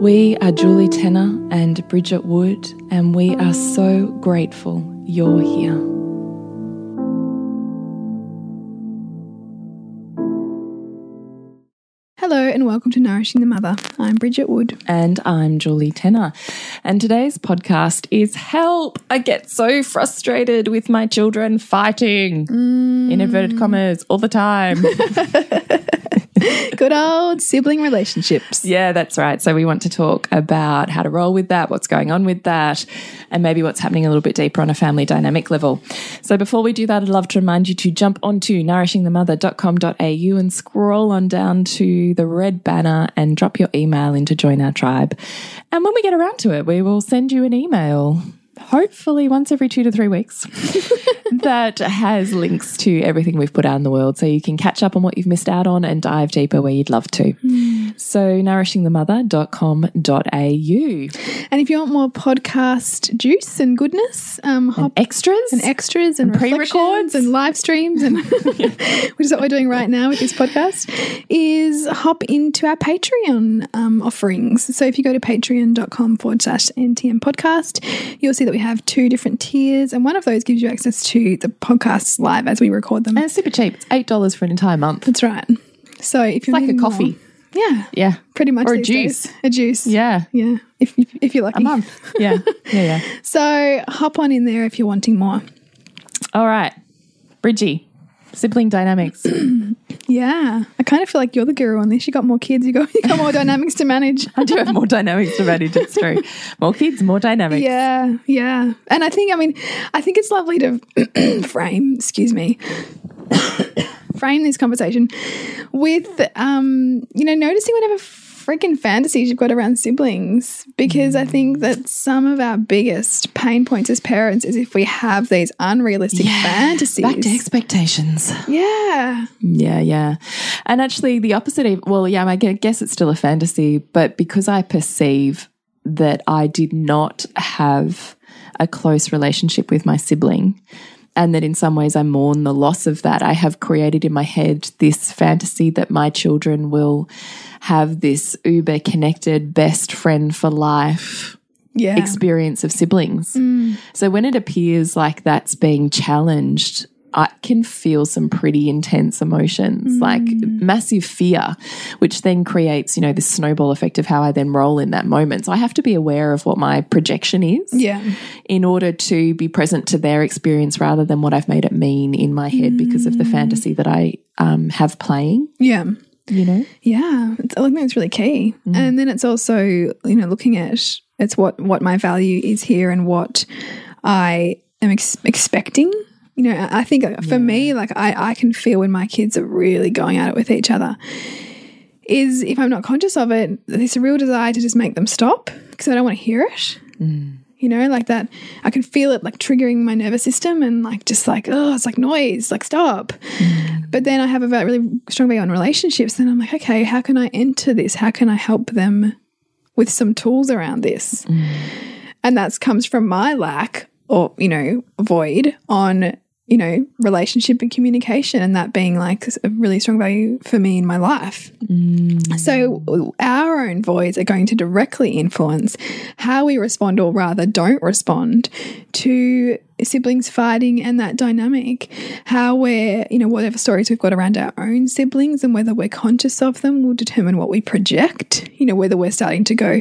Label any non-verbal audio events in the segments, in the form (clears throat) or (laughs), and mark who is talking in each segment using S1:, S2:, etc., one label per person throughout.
S1: We are Julie Tenner and Bridget Wood, and we are so grateful you're here.
S2: Hello and welcome to Nourishing the Mother. I'm Bridget Wood.
S1: And I'm Julie Tenner. And today's podcast is Help! I get so frustrated with my children fighting, mm. in inverted commas, all the time. (laughs) (laughs)
S2: Good old sibling relationships.
S1: Yeah, that's right. So, we want to talk about how to roll with that, what's going on with that, and maybe what's happening a little bit deeper on a family dynamic level. So, before we do that, I'd love to remind you to jump onto nourishingthemother.com.au and scroll on down to the red banner and drop your email in to join our tribe. And when we get around to it, we will send you an email hopefully once every two to three weeks (laughs) that has links to everything we've put out in the world so you can catch up on what you've missed out on and dive deeper where you'd love to. Mm. So nourishingthemother.com.au.
S2: And if you want more podcast juice and goodness, um,
S1: hop, and extras
S2: and extras and, and pre-records and live streams and (laughs) (laughs) which is what we're doing right now with this podcast is hop into our Patreon um, offerings. So if you go to patreon.com forward slash NTM podcast, you'll see that we have two different tiers, and one of those gives you access to the podcasts live as we record them.
S1: And it's super cheap. It's eight dollars for an entire month.
S2: That's right. So if you're
S1: like a coffee.
S2: More, yeah.
S1: Yeah.
S2: Pretty much.
S1: Or a juice.
S2: Days. A juice.
S1: Yeah.
S2: Yeah. If, if, if you're lucky.
S1: A month. Yeah. Yeah. Yeah. (laughs)
S2: so hop on in there if you're wanting more.
S1: All right. Bridgie, sibling dynamics. (clears throat)
S2: yeah. I kind of feel like you're the guru on this. You got more kids, you got (laughs) you got more dynamics to manage. (laughs)
S1: I do have more dynamics to manage, it's true. (laughs) More kids, more dynamics.
S2: Yeah, yeah. And I think I mean I think it's lovely to (clears throat) frame, excuse me. (coughs) frame this conversation with um, you know, noticing whatever freaking fantasies you've got around siblings because I think mm. that some of our biggest pain points as parents is if we have these unrealistic yeah, fantasies.
S1: Back to expectations.
S2: Yeah.
S1: Yeah, yeah. And actually, the opposite of, well, yeah, I guess it's still a fantasy, but because I perceive that I did not have a close relationship with my sibling, and that in some ways I mourn the loss of that. I have created in my head this fantasy that my children will have this uber connected best friend for life
S2: yeah.
S1: experience of siblings. Mm. So when it appears like that's being challenged, I can feel some pretty intense emotions, mm. like massive fear, which then creates, you know, the snowball effect of how I then roll in that moment. So I have to be aware of what my projection is
S2: yeah.
S1: in order to be present to their experience rather than what I've made it mean in my head mm. because of the fantasy that I um, have playing.
S2: Yeah.
S1: You know?
S2: Yeah. It's, I think it's really key. Mm. And then it's also, you know, looking at it's what, what my value is here and what I am ex expecting you know, I think for yeah. me, like I, I can feel when my kids are really going at it with each other. Is if I'm not conscious of it, there's a real desire to just make them stop because I don't want to hear it. Mm. You know, like that, I can feel it like triggering my nervous system and like just like, oh, it's like noise, like stop. Mm. But then I have a really strong view on relationships. And I'm like, okay, how can I enter this? How can I help them with some tools around this? Mm. And that comes from my lack or, you know, void on you know, relationship and communication, and that being like a really strong value for me in my life. Mm. So, our own voids are going to directly influence how we respond, or rather, don't respond to siblings fighting and that dynamic. How we're, you know, whatever stories we've got around our own siblings and whether we're conscious of them will determine what we project, you know, whether we're starting to go,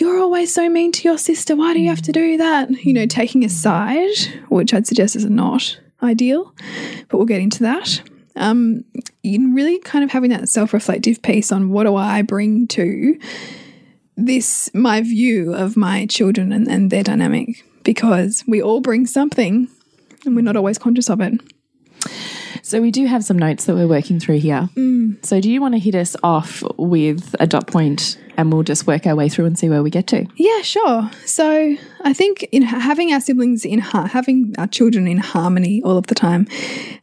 S2: you're always so mean to your sister. Why do you have to do that? You know, taking a side, which I'd suggest is not ideal, but we'll get into that. Um, you really kind of having that self reflective piece on what do I bring to this, my view of my children and, and their dynamic, because we all bring something and we're not always conscious of it.
S1: So we do have some notes that we're working through here. Mm. So do you want to hit us off with a dot point and we'll just work our way through and see where we get to?
S2: Yeah, sure. So I think in having our siblings in having our children in harmony all of the time,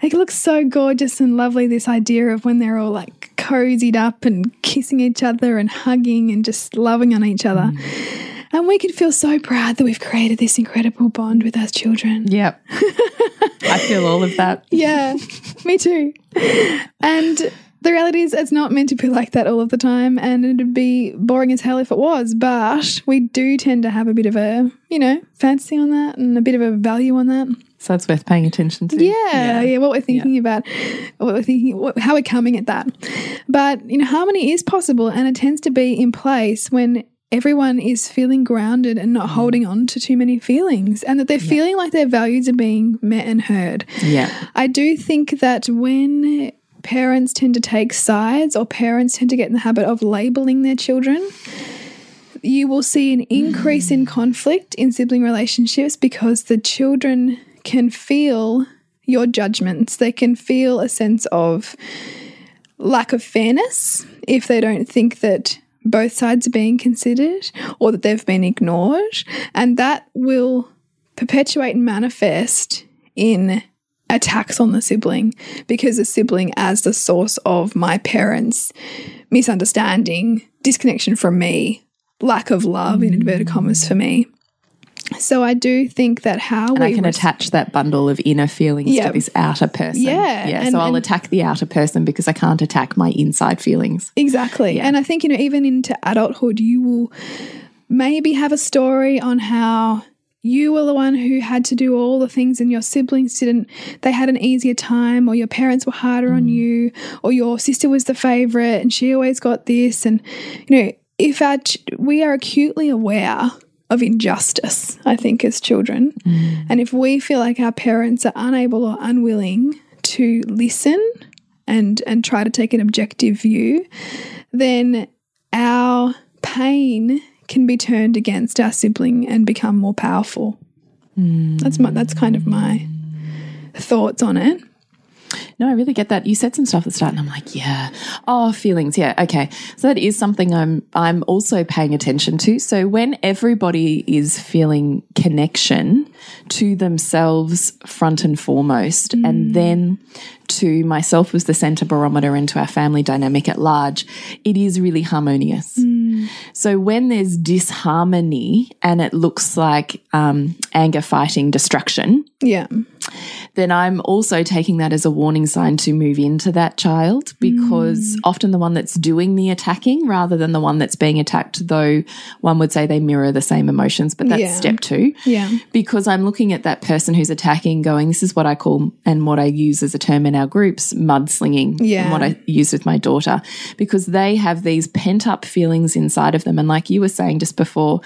S2: it looks so gorgeous and lovely. This idea of when they're all like cozied up and kissing each other and hugging and just loving on each other. Mm. And we can feel so proud that we've created this incredible bond with our children.
S1: Yep. (laughs) I feel all of that.
S2: Yeah, me too. And the reality is, it's not meant to be like that all of the time, and it'd be boring as hell if it was. But we do tend to have a bit of a, you know, fancy on that and a bit of a value on that.
S1: So it's worth paying attention to.
S2: Yeah, yeah, yeah what we're thinking yeah. about, what we're thinking, what, how we're coming at that. But you know, harmony is possible, and it tends to be in place when everyone is feeling grounded and not mm. holding on to too many feelings and that they're yeah. feeling like their values are being met and heard.
S1: Yeah.
S2: I do think that when parents tend to take sides or parents tend to get in the habit of labeling their children, you will see an increase mm. in conflict in sibling relationships because the children can feel your judgments. They can feel a sense of lack of fairness if they don't think that both sides are being considered or that they've been ignored. And that will perpetuate and manifest in attacks on the sibling because the sibling, as the source of my parents' misunderstanding, disconnection from me, lack of love, in inverted commas, for me, so I do think that how
S1: and I can attach that bundle of inner feelings to this outer person.
S2: Yeah,
S1: yeah. And, so I'll attack the outer person because I can't attack my inside feelings.
S2: Exactly. Yeah. And I think you know even into adulthood, you will maybe have a story on how you were the one who had to do all the things and your siblings didn't they had an easier time or your parents were harder mm. on you or your sister was the favorite and she always got this and you know if our we are acutely aware of injustice, I think, as children. Mm. And if we feel like our parents are unable or unwilling to listen and and try to take an objective view, then our pain can be turned against our sibling and become more powerful. Mm. That's my that's kind of my thoughts on it.
S1: No, I really get that. You said some stuff at the start, and I'm like, yeah. Oh, feelings. Yeah. Okay. So that is something I'm I'm also paying attention to. So when everybody is feeling connection to themselves front and foremost, mm. and then to myself as the center barometer and to our family dynamic at large, it is really harmonious. Mm. So when there's disharmony and it looks like um, anger, fighting, destruction,
S2: yeah
S1: then I'm also taking that as a warning sign to move into that child because mm. often the one that's doing the attacking rather than the one that's being attacked, though one would say they mirror the same emotions, but that's
S2: yeah.
S1: step two.
S2: Yeah.
S1: Because I'm looking at that person who's attacking, going, this is what I call and what I use as a term in our groups, mudslinging.
S2: Yeah.
S1: And what I use with my daughter, because they have these pent up feelings inside of them. And like you were saying just before,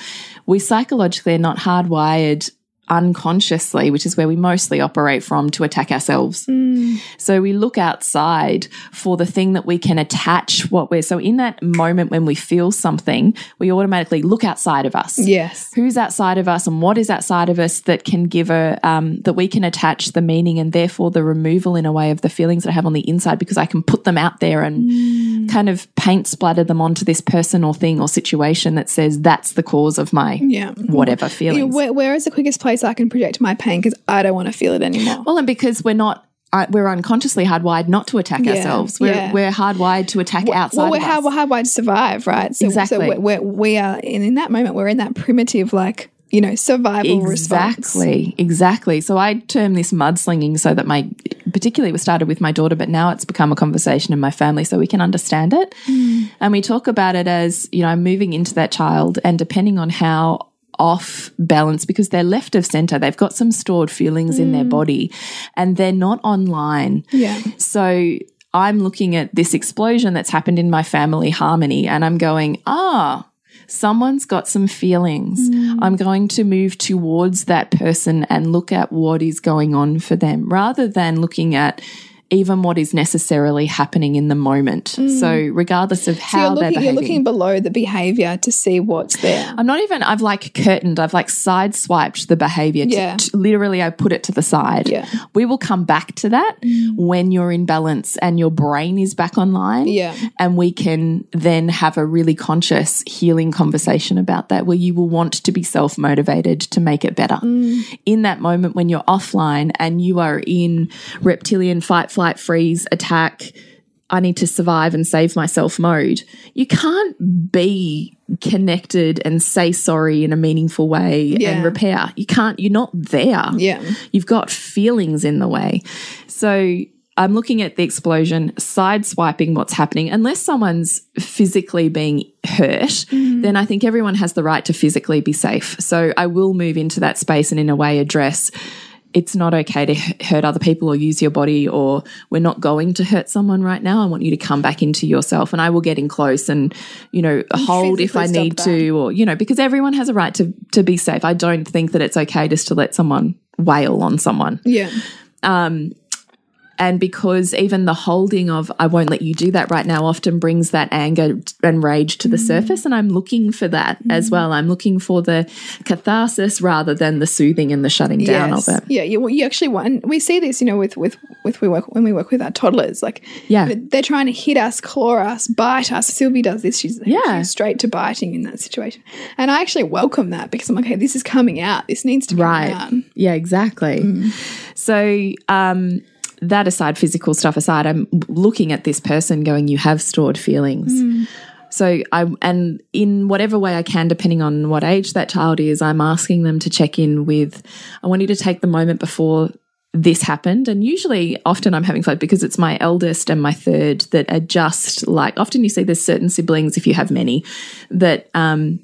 S1: we psychologically are not hardwired unconsciously, which is where we mostly operate from, to attack ourselves.
S2: Mm.
S1: So we look outside for the thing that we can attach what we're. So in that moment when we feel something, we automatically look outside of us.
S2: Yes.
S1: Who's outside of us and what is outside of us that can give a, um, that we can attach the meaning and therefore the removal in a way of the feelings that I have on the inside because I can put them out there and mm. kind of paint splatter them onto this person or thing or situation that says that's the cause of my
S2: yeah.
S1: whatever feelings.
S2: Where, where is the quickest place place I can project my pain because I don't want to feel it anymore.
S1: Well, and because we're not uh, we're unconsciously hardwired not to attack yeah, ourselves. We're, yeah. we're hardwired to attack
S2: well,
S1: outside.
S2: Well, we're, hard, we're hardwired to survive, right? So,
S1: exactly.
S2: So we're, we're, we are in, in that moment. We're in that primitive, like you know, survival response.
S1: Exactly, exactly. So I term this mudslinging so that my, particularly was started with my daughter, but now it's become a conversation in my family so we can understand it.
S2: Mm.
S1: And we talk about it as, you know, I'm moving into that child and depending on how off balance because they're left of center, they've got some stored feelings in their body and they're not online.
S2: Yeah.
S1: So I'm looking at this explosion that's happened in my family harmony and I'm going, ah, someone's got some feelings. I'm going to move towards that person and look at what is going on for them rather than looking at even what is necessarily happening in the moment. Mm. So regardless of
S2: So
S1: how
S2: you're
S1: they're
S2: looking, you're looking below the behavior to see what's there.
S1: I'm not even, I've like curtained, I've like sideswiped the behavior. to-
S2: Yeah.
S1: to- literally, I put it to the side.
S2: Yeah.
S1: We will come back to that mm. when you're in balance and your brain is back online.
S2: Yeah.
S1: And we can then have a really conscious healing conversation about that where you will want to be self motivated to make it better. Mm. In that moment when you're offline and you are in reptilian fight, flight, freeze, attack, I need to survive and save myself mode, you can't be connected and say sorry in a meaningful way
S2: Yeah.
S1: and repair. You can't, you're not there.
S2: Yeah.
S1: You've got feelings in the way. So I'm looking at the explosion, sideswiping what's happening. Unless someone's physically being hurt, mm-hmm. then I think everyone has the right to physically be safe. So I will move into that space and in a way address it's not okay to hurt other people or use your body or we're not going to hurt someone right now. I want you to come back into yourself and I will get in close and, you know, hold if I need
S2: stop
S1: to or, you know, because everyone has a right to, to be safe. I don't think that it's okay just to let someone wail on someone.
S2: Yeah.
S1: Um, And because even the holding of, I won't let you do that right now, often brings that anger and rage to the mm. surface. And I'm looking for that mm. as well. I'm looking for the catharsis rather than the soothing and the shutting down
S2: Yes.
S1: of it.
S2: Yeah, you, you actually want. We see this, you know, with with with we work when we work with our toddlers. Like,
S1: Yeah.
S2: they're trying to hit us, claw us, bite us. Sylvie does this. She's,
S1: Yeah.
S2: she's straight to biting in that situation, and I actually welcome that because I'm like, okay, this is coming out. This needs to come
S1: Right.
S2: out.
S1: Yeah, exactly. Mm. So, um, that aside, physical stuff aside, I'm looking at this person going, you have stored feelings. So I and in whatever way I can, depending on what age that child is, I'm asking them to check in with. I want you to take the moment before this happened, and usually, often I'm having fun because it's my eldest and my third that are just like. Often you see there's certain siblings, if you have many, that um,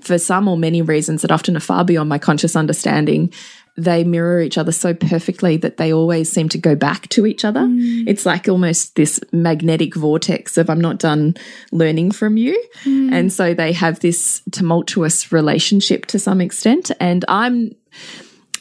S1: for some or many reasons that often are far beyond my conscious understanding, they mirror each other so perfectly that they always seem to go back to each other. Mm. It's like almost this magnetic vortex of I'm not done learning from you. Mm. And so they have this tumultuous relationship to some extent. And I'm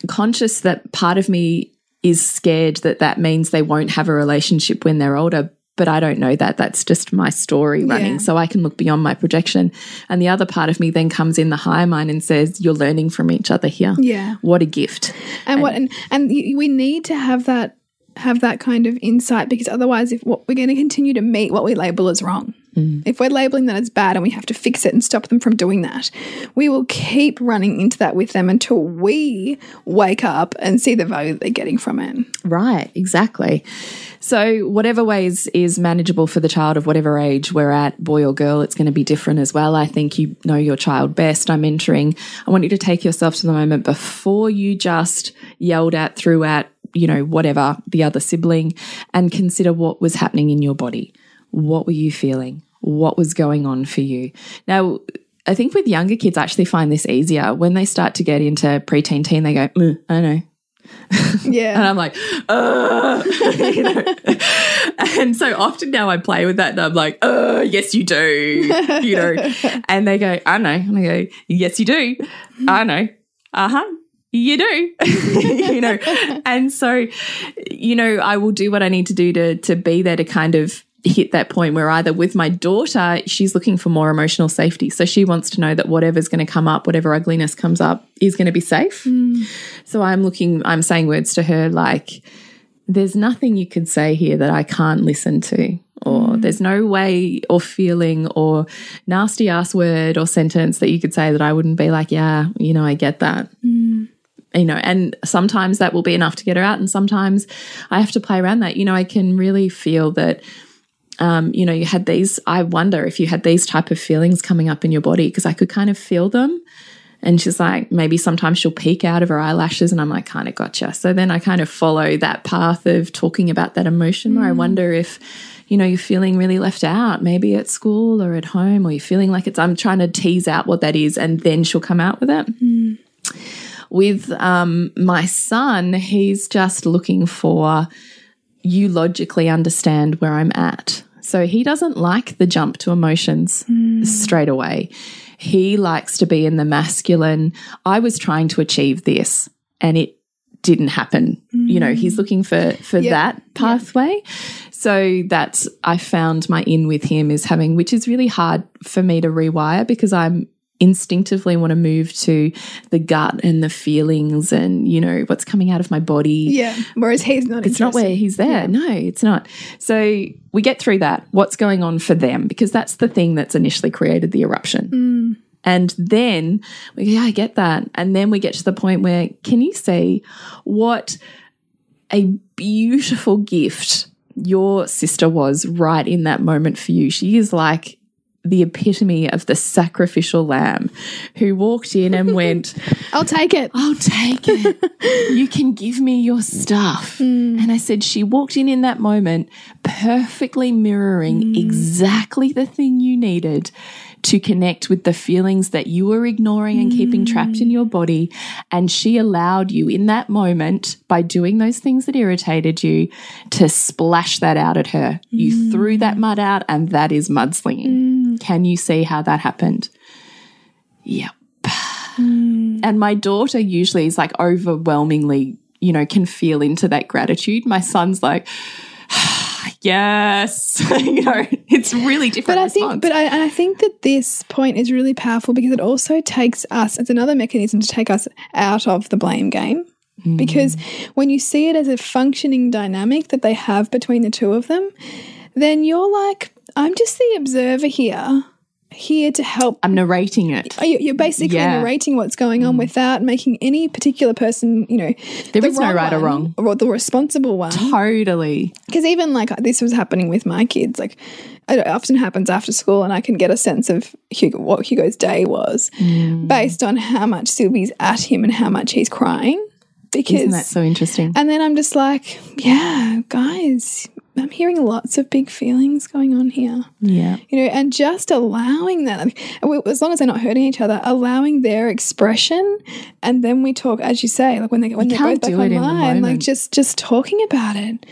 S1: conscious that part of me is scared that that means they won't have a relationship when they're older. But I don't know that. That's just my story running.
S2: Yeah.
S1: So I can look beyond my projection. And the other part of me then comes in the higher mind and says, You're learning from each other here.
S2: Yeah.
S1: What a gift.
S2: and what and and we need to have that have that kind of insight because otherwise if what we're going to continue to meet what we label as wrong Mm. if we're labeling that as bad and we have to fix it and stop them from doing that we will keep running into that with them until we wake up and see the value that they're getting from it
S1: Right, exactly. So, whatever ways is manageable for the child of whatever age we're at, boy or girl, it's going to be different as well. I think you know your child best. I'm entering. I want you to take yourself to the moment before you just yelled at, threw at, you know, whatever the other sibling, and consider what was happening in your body. What were you feeling? What was going on for you? Now, I think with younger kids, I actually find this easier. When they start to get into preteen teen, they go, "Mm, I know, (laughs)
S2: Yeah.
S1: and I'm like, uh, (laughs) you know. (laughs) and so often now I play with that and I'm like, uh, yes, you do, you know. And they go, I know. And I go, yes, you do. I know. Uh huh. You do, you know. And so, you know, I will do what I need to do to to be there to kind of hit that point where either with my daughter, she's looking for more emotional safety. So she wants to know that whatever's going to come up, whatever ugliness comes up, is going to be safe. Mm. So I'm looking, I'm saying words to her like, there's nothing you could say here that I can't listen to. Or mm. there's no way or feeling or nasty ass word or sentence that you could say that I wouldn't be like, yeah, you know, I get that. Mm. You know, and sometimes that will be enough to get her out. And sometimes I have to play around that. You know, I can really feel that um, you know, you had these, I wonder if you had these type of feelings coming up in your body because I could kind of feel them And she's like, maybe sometimes she'll peek out of her eyelashes, and I'm like, kind of gotcha. So then I kind of follow that path of talking about that emotion where I wonder if, you know, you're feeling really left out, maybe at school or at home, or you're feeling like it's, I'm trying to tease out what that is, and then she'll come out with it. With um, my son, he's just looking for you logically understand where I'm at. So he doesn't like the jump to emotions hmm. straight away. He likes to be in the masculine. I was trying to achieve this and it didn't happen. You know, he's hmm. looking for for
S2: Yeah.
S1: that pathway. So that's I found my in with him is having which is really hard for me to rewire because I'm instinctively want to move to the gut and the feelings and you know what's coming out of my body
S2: Yeah. Whereas he's not.
S1: it's not where he's there. No, it's not. So we get through that. What's going on for them? Because that's the thing that's initially created the eruption. Mm. And then we go, yeah, I get that. And then we get to the point where can you see what a beautiful gift your sister was right in that moment for you? She is like the epitome of the sacrificial lamb who walked in and went, (laughs)
S2: I'll take it.
S1: I'll take it. (laughs) you can give me your stuff. Hmm. And I said, she walked in in that moment, perfectly mirroring hmm. exactly the thing you needed to connect with the feelings that you were ignoring and keeping trapped in your hmm. body. And she allowed you in that moment, by doing those things that irritated you, to splash that out at her. You threw that mud out, and that is mudslinging. Can you see how that happened? Yep. Hmm. And my daughter usually is like overwhelmingly, you know, can feel into that gratitude. My son's like, (sighs) yes, (laughs) you know, it's really different.
S2: But I
S1: response.
S2: think, but I, and I think that this point is really powerful because it also takes us. It's another mechanism to take us out of the blame game. Hmm. Because when you see it as a functioning dynamic that they have between the two of them, then you're like, I'm just the observer here, here to help.
S1: I'm narrating it.
S2: You- You're basically
S1: Yeah.
S2: narrating what's going on without making any particular person, you know,
S1: There
S2: the
S1: is no right or wrong.
S2: or the responsible one.
S1: Totally.
S2: Because even like this was happening with my kids, like it often happens after school, and I can get a sense of Hugo, what Hugo's day was
S1: Mm.
S2: based on how much Sylvie's at him and how much he's crying. Because
S1: Isn't that so interesting?
S2: and then I'm just like, yeah, guys, I'm hearing lots of big feelings going on here,
S1: Yeah.
S2: you know, and just allowing that, as long as they're not hurting each other, allowing their expression, and then we talk, as you say, like when they when they
S1: can't
S2: both back
S1: do it in the
S2: online, like just just talking about it,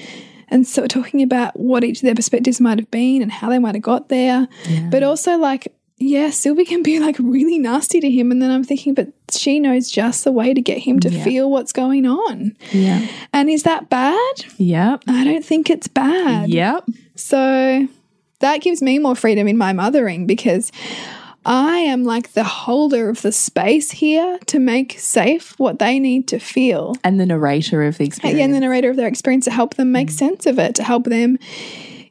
S2: and so talking about what each of their perspectives might have been and how they might have got there, but also like. Yeah, Sylvie can be like really nasty to him. And then I'm thinking, but she knows just the way to get him to feel what's going on.
S1: Yeah.
S2: And is that bad?
S1: Yep.
S2: I don't think it's bad.
S1: Yep.
S2: So that gives me more freedom in my mothering because I am like the holder of the space here to make safe what they need to feel.
S1: And the narrator of the experience.
S2: Yeah, And the narrator of their experience to help them make mm. sense of it, to help them,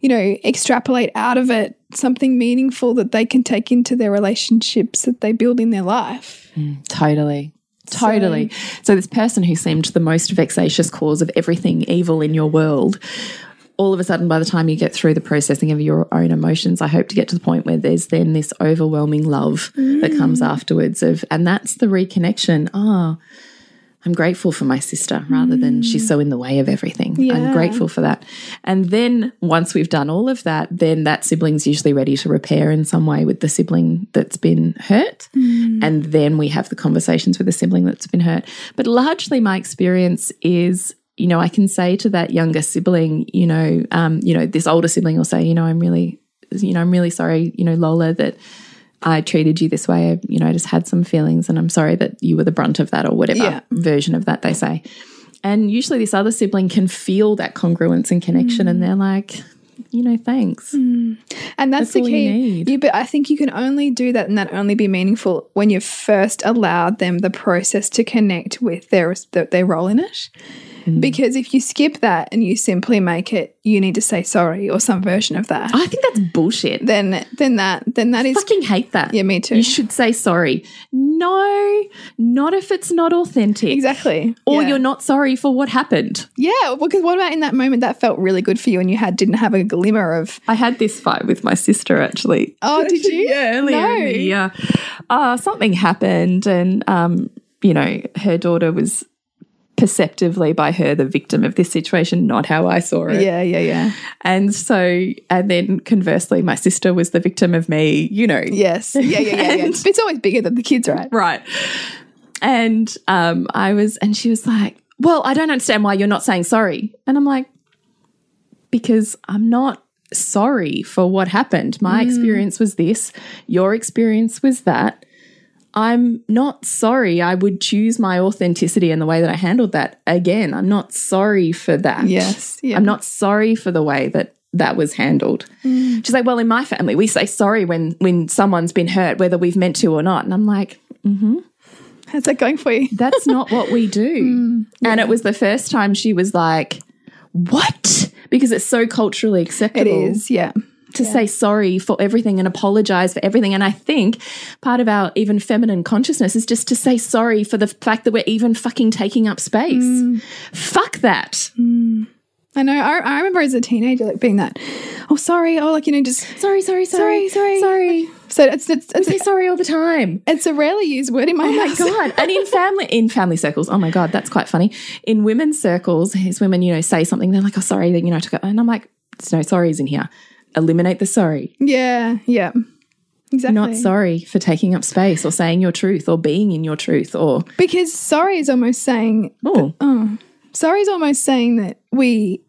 S2: you know, extrapolate out of it something meaningful that they can take into their relationships that they build in their life.
S1: Totally. Totally. So, this person who seemed the most vexatious cause of everything evil in your world, all of a sudden, by the time you get through the processing of your own emotions, I hope to get to the point where there's then this overwhelming love that comes afterwards of, and that's the reconnection. Ah, I'm grateful for my sister rather than she's so in the way of everything. I'm grateful for that. And then once we've done all of that, then that sibling's usually ready to repair in some way with the sibling that's been hurt. And then we have the conversations with the sibling that's been hurt. But largely my experience is you know, I can say to that younger sibling, you know, um, you know, this older sibling will say, you know, I'm really, you know, I'm really sorry, you know, Lola, that I treated you this way. I, you know, I just had some feelings and I'm sorry that you were the brunt of that or whatever
S2: Yeah.
S1: version of that they say. And usually this other sibling can feel that congruence and connection mm. and they're like, you know, thanks.
S2: And that's,
S1: That's
S2: the
S1: you
S2: key.
S1: need.
S2: but I think you can only do that and that only be meaningful when you've first allowed them the process to connect with their their, role in it.
S1: Mm.
S2: Because if you skip that and you simply make it, you need to say sorry or some version of that,
S1: I think that's bullshit.
S2: then then that then that is
S1: fucking hate that.
S2: yeah, me too.
S1: You should say sorry. No, not if it's not authentic.
S2: exactly.
S1: Or
S2: yeah.
S1: you're not sorry for what happened.
S2: yeah. Because what about in that moment that felt really good for you and you had didn't have a glimmer of.
S1: I had this fight with my sister actually. (laughs)
S2: Oh, did you? (laughs)
S1: yeah, earlier
S2: No.
S1: in the year. Uh, something happened, and um, you know, her daughter was perceptively by her the victim of this situation, not how I saw it.
S2: Yeah, yeah, yeah.
S1: And so, and then conversely, my sister was the victim of me. You know,
S2: Yes. Yeah, yeah, yeah, yeah. (laughs) It's always bigger than the kids, right?
S1: right. And um, I was, and she was like, "Well, I don't understand why you're not saying sorry." And I'm like, "Because I'm not." Sorry for what happened. My mm. experience was this, your experience was that. I'm not sorry. I would choose my authenticity and the way that I handled that. Again, I'm not sorry for that.
S2: Yes. Yeah.
S1: I'm not sorry for the way that that was handled. Mm. She's like, well, in my family, we say sorry when when someone's been hurt, whether we've meant to or not. And I'm like, mm-hmm.
S2: How's that going for you?
S1: that's not what we do. (laughs) Mm. And it was the first time she was like, what? Because it's so culturally acceptable
S2: is. Yeah.
S1: to say sorry for everything and apologize for everything. And I think part of our even feminine consciousness is just to say sorry for the fact that we're even fucking taking up space. Mm. Fuck that. Mm.
S2: I know. I, I remember as a teenager, like being that, oh, sorry. Oh, like, you know, just.
S1: Sorry, sorry, sorry,
S2: Sorry, sorry.
S1: sorry.
S2: So it's, it's, it's,
S1: say sorry all the time.
S2: it's a rarely used word in my
S1: Oh my god! And in family, in family circles, oh my god, that's quite funny. In women's circles, as women, you know, say something, they're like, "Oh, sorry," you know, I took it, and I'm like, "There's no sorries in here. Eliminate the sorry.
S2: Yeah. Yeah. Exactly.
S1: Not sorry for taking up space or saying your truth or being in your truth or
S2: Because sorry is almost saying,
S1: oh,
S2: sorry is almost saying that we,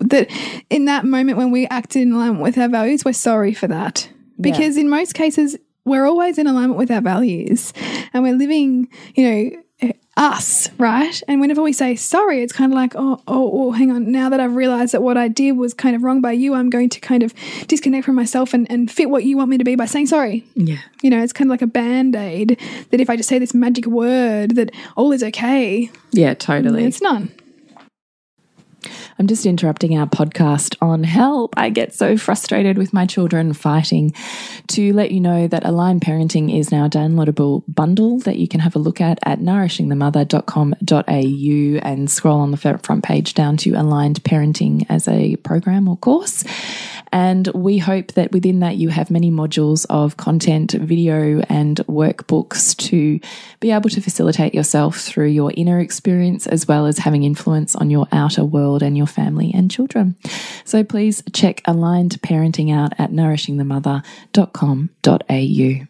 S2: that in that moment when we acted in alignment with our values, we're sorry for that. Because in most cases, we're always in alignment with our values and we're living, you know, us, right? And whenever we say sorry, it's kind of like, oh, oh, oh, hang on. Now that I've realized that what I did was kind of wrong by you, I'm going to kind of disconnect from myself and, and fit what you want me to be by saying sorry.
S1: yeah,
S2: You know, it's kind of like a band aid that if I just say this magic word, that all is okay.
S1: yeah, totally.
S2: It's none.
S1: I'm just interrupting our podcast on help. I get so frustrated with my children fighting to let you know that Aligned Parenting is now a downloadable bundle that you can have a look at at nourishingthemother.com.au and scroll on the front page down to Aligned Parenting as a program or course. And we hope that within that you have many modules of content, video, and workbooks to be able to facilitate yourself through your inner experience as well as having influence on your outer world and your family and children. So please check Aligned Parenting out at nourishingthemother.com.au.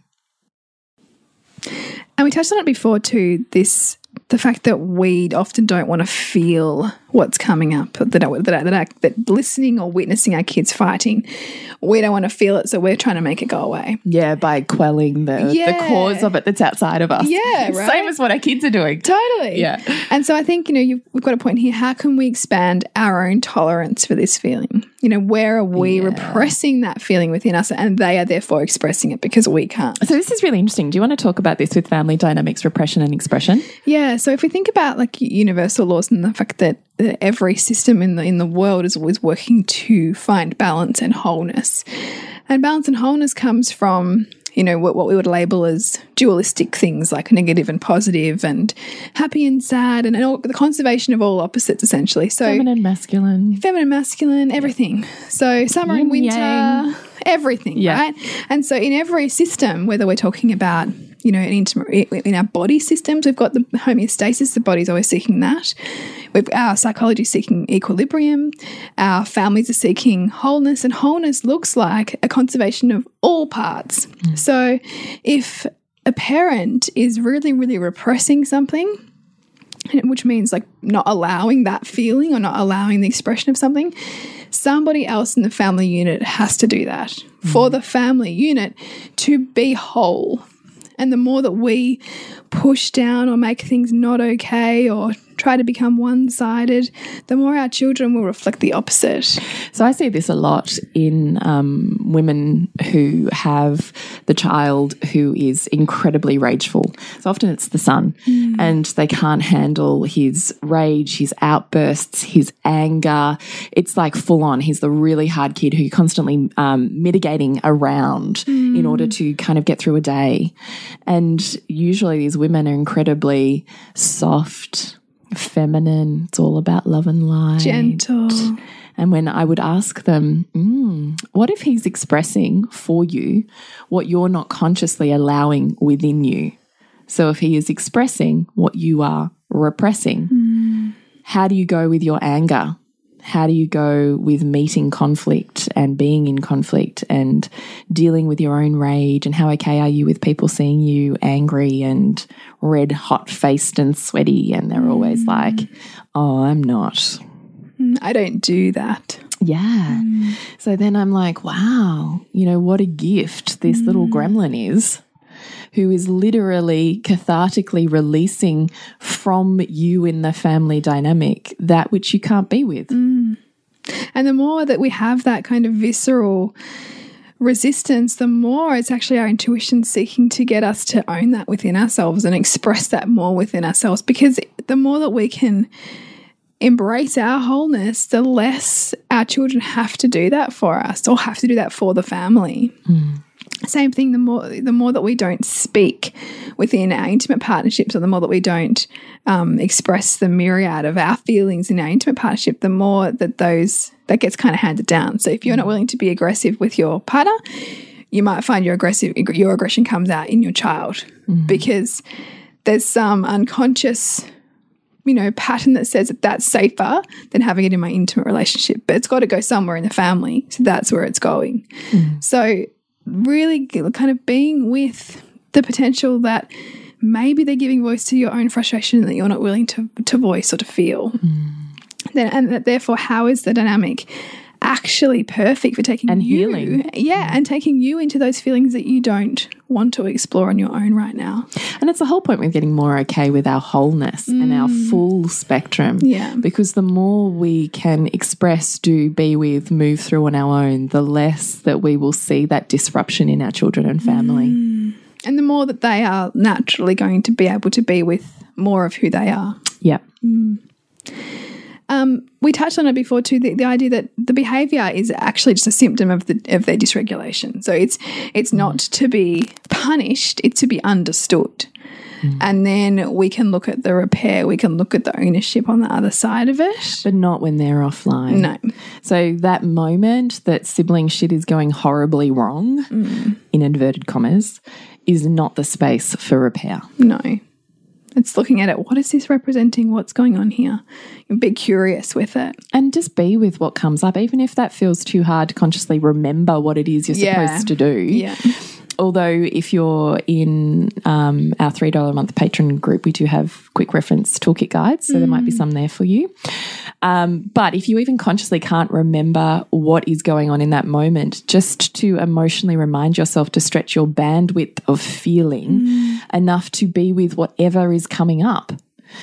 S2: And we touched on it before too. This the fact that we often don't want to feel what's coming up. That that that, that, that listening or witnessing our kids fighting, we don't want to feel it, so we're trying to make it go away.
S1: Yeah, by quelling the,
S2: Yeah.
S1: the cause of it that's outside of us.
S2: Yeah, (laughs) right.
S1: Same as what our kids are doing.
S2: Totally.
S1: Yeah.
S2: And so I think, you know, you've, we've got a point here. How can we expand our own tolerance for this feeling? You know, where are we repressing that feeling within us and they are therefore expressing it because we can't?
S1: So this is really interesting. Do you want to talk about this with family dynamics, repression, and expression?
S2: Yeah. So if we think about like universal laws and the fact that every system in the in the world is always working to find balance and wholeness, and balance and wholeness comes from you know what, what we would label as dualistic things like negative and positive and happy and sad and, and all, the conservation of all opposites essentially. So
S1: Feminine, masculine.
S2: feminine, masculine, everything. So summer and winter,
S1: yang.
S2: Everything,
S1: Yeah.
S2: right? And so in every system, whether we're talking about you know, an intimate, in our body systems, we've got the homeostasis. The body's always seeking that. We've our psychology seeking equilibrium. Our families are seeking wholeness, and wholeness looks like a conservation of all parts. Mm. So, if a parent is really, really repressing something, (laughs) which means like not allowing that feeling or not allowing the expression of something, somebody else in the family unit has to do that mm. for the family unit to be whole. And the more that we push down or make things not okay or try to become one sided, the more our children will reflect the opposite.
S1: So I see this a lot in um, women who have the child who is incredibly rageful. So often it's the son, and they can't handle his rage, his outbursts, his anger. It's like full on. He's the really hard kid who you're constantly um, mitigating around in order to kind of get through a day. And usually these women are incredibly soft feminine. It's all about love and light.
S2: Gentle.
S1: And when I would ask them, mm, what if he's expressing for you what you're not consciously allowing within you? So if he is expressing what you are repressing,
S2: Mm.
S1: how do you go with your anger? How do you go with meeting conflict and being in conflict and dealing with your own rage? And how okay are you with people seeing you angry and red hot faced and sweaty? And they're always mm. like, oh, I'm not.
S2: Mm, I don't do that.
S1: Yeah. Mm. So then I'm like, wow, you know, what a gift this little gremlin is who is literally cathartically releasing from you in the family dynamic that which you can't be with.
S2: And the more that we have that kind of visceral resistance, the more it's actually our intuition seeking to get us to own that within ourselves and express that more within ourselves. Because the more that we can embrace our wholeness, the less our children have to do that for us or have to do that for the family. Hmm. Same thing. The more the more that we don't speak within our intimate partnerships, or the more that we don't um, express the myriad of our feelings in our intimate partnership, the more that those that gets kind of handed down. So if you're not mm. willing to be aggressive with your partner, you might find your aggressive your aggression comes out in your child mm-hmm. because there's some unconscious you know, pattern that says that that's safer than having it in my intimate relationship. But it's got to go somewhere in the family. So that's where it's going. Mm. So, really kind of being with the potential that maybe they're giving voice to your own frustration that you're not willing to, to voice or to feel. Mm. Then, and that therefore, how is the dynamic actually perfect for taking
S1: And
S2: you,
S1: healing.
S2: Yeah, and taking you into those feelings that you don't want to explore on your own right now.
S1: And it's the whole point with getting more okay with our wholeness and our mm. full spectrum.
S2: Yeah.
S1: Because the more we can express, do, be with, move through on our own, the less that we will see that disruption in our children and family. Mm.
S2: And the more that they are naturally going to be able to be with more of who they are.
S1: Yeah. Mm.
S2: Um, we touched on it before too. The, the idea that the behaviour is actually just a symptom of the of their dysregulation. So it's it's mm. not to be punished; it's to be understood. Mm. And then we can look at the repair. We can look at the ownership on the other side of it.
S1: But not when they're offline.
S2: No,
S1: So that moment that sibling shit is going horribly wrong, mm. in inverted commas, is not the space for repair.
S2: no. It's looking at it. What is this representing? What's going on here? And be curious with it.
S1: And just be with what comes up, even if that feels too hard to consciously remember what it is you're
S2: Yeah.
S1: supposed to do.
S2: Yeah.
S1: Although, if you're in um, our $3 a month patron group, we do have quick reference toolkit guides. So there might be some there for you. Um, but if you even consciously can't remember what is going on in that moment, just to emotionally remind yourself to stretch your bandwidth of feeling enough to be with whatever is coming up.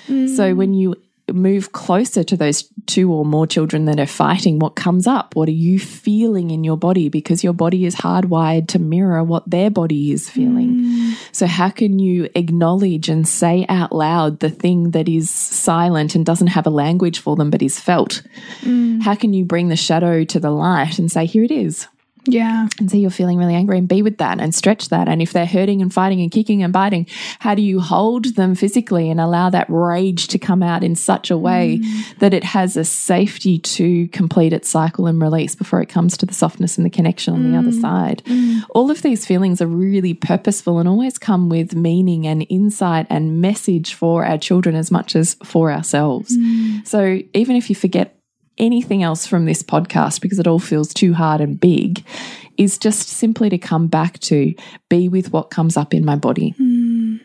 S1: So mm. when you move closer to those two or more children that are fighting, what comes up? What are you feeling in your body? Because your body is hardwired to mirror what their body is feeling. Mm. So, how can you acknowledge and say out loud the thing that is silent and doesn't have a language for them but is felt? Mm. How can you bring the shadow to the light and say, here it is?
S2: Yeah.
S1: and say you're feeling really angry and be with that and stretch that. And if they're hurting and fighting and kicking and biting, how do you hold them physically and allow that rage to come out in such a way mm. that it has a safety to complete its cycle and release before it comes to the softness and the connection on the other mm. side? Mm. All of these feelings are really purposeful and always come with meaning and insight and message for our children as much as for ourselves. So even if you forget anything else from this podcast because it all feels too hard and big is just simply to come back to be with what comes up in my body. Hmm.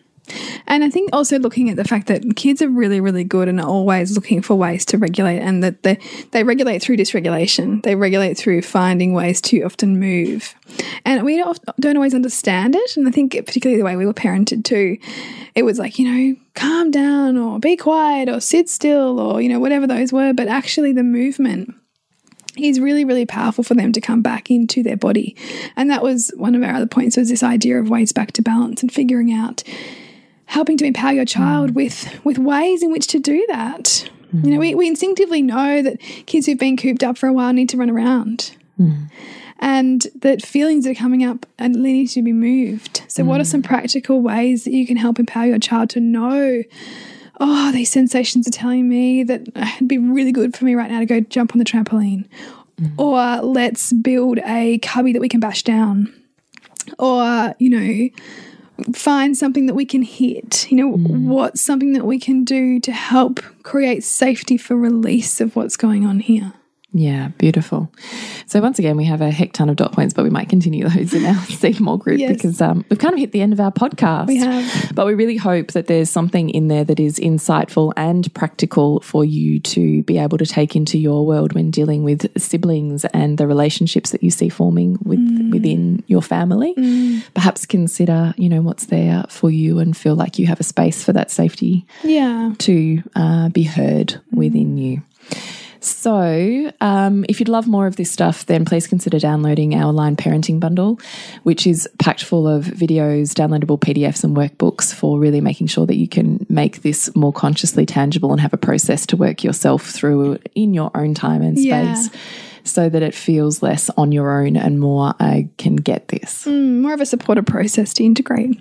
S2: And I think also looking at the fact that kids are really, really good and are always looking for ways to regulate, and that they they regulate through dysregulation. They regulate through finding ways to often move, and we don't, always understand it. And I think particularly the way we were parented too, it was like you know, calm down or be quiet or sit still or you know whatever those were. But actually, the movement is really really powerful for them to come back into their body and that was one of our other points was this idea of ways back to balance and figuring out helping to empower your child mm. with with ways in which to do that. You know we, we instinctively know that kids who've been cooped up for a while need to run around. Mm. And that feelings are coming up and they need to be moved. So what are mm. some practical ways that you can help empower your child to know oh, these sensations are telling me that it'd be really good for me right now to go jump on the trampoline. Or let's build a cubby that we can bash down. Or, you know, find something that we can hit. You know, mm. what's something that we can do to help create safety for release of what's going on here?
S1: Yeah, beautiful. So once again, we have a heck ton of dot points, but we might continue those in our (laughs) Seek More group
S2: Yes.
S1: because um, we've kind of hit the end of our podcast.
S2: We have.
S1: But we really hope that there's something in there that is insightful and practical for you to be able to take into your world when dealing with siblings and the relationships that you see forming with within your family. Perhaps consider, you know, what's there for you and feel like you have a space for that safety
S2: Yeah.
S1: to uh, be heard within you. So, um, if you'd love more of this stuff, then please consider downloading our Line Parenting Bundle, which is packed full of videos, downloadable PDFs, and workbooks for really making sure that you can make this more consciously tangible and have a process to work yourself through in your own time and space.
S2: Yeah.
S1: So that it feels less on your own and more, I can get this.
S2: Mm, more of a supportive process to integrate.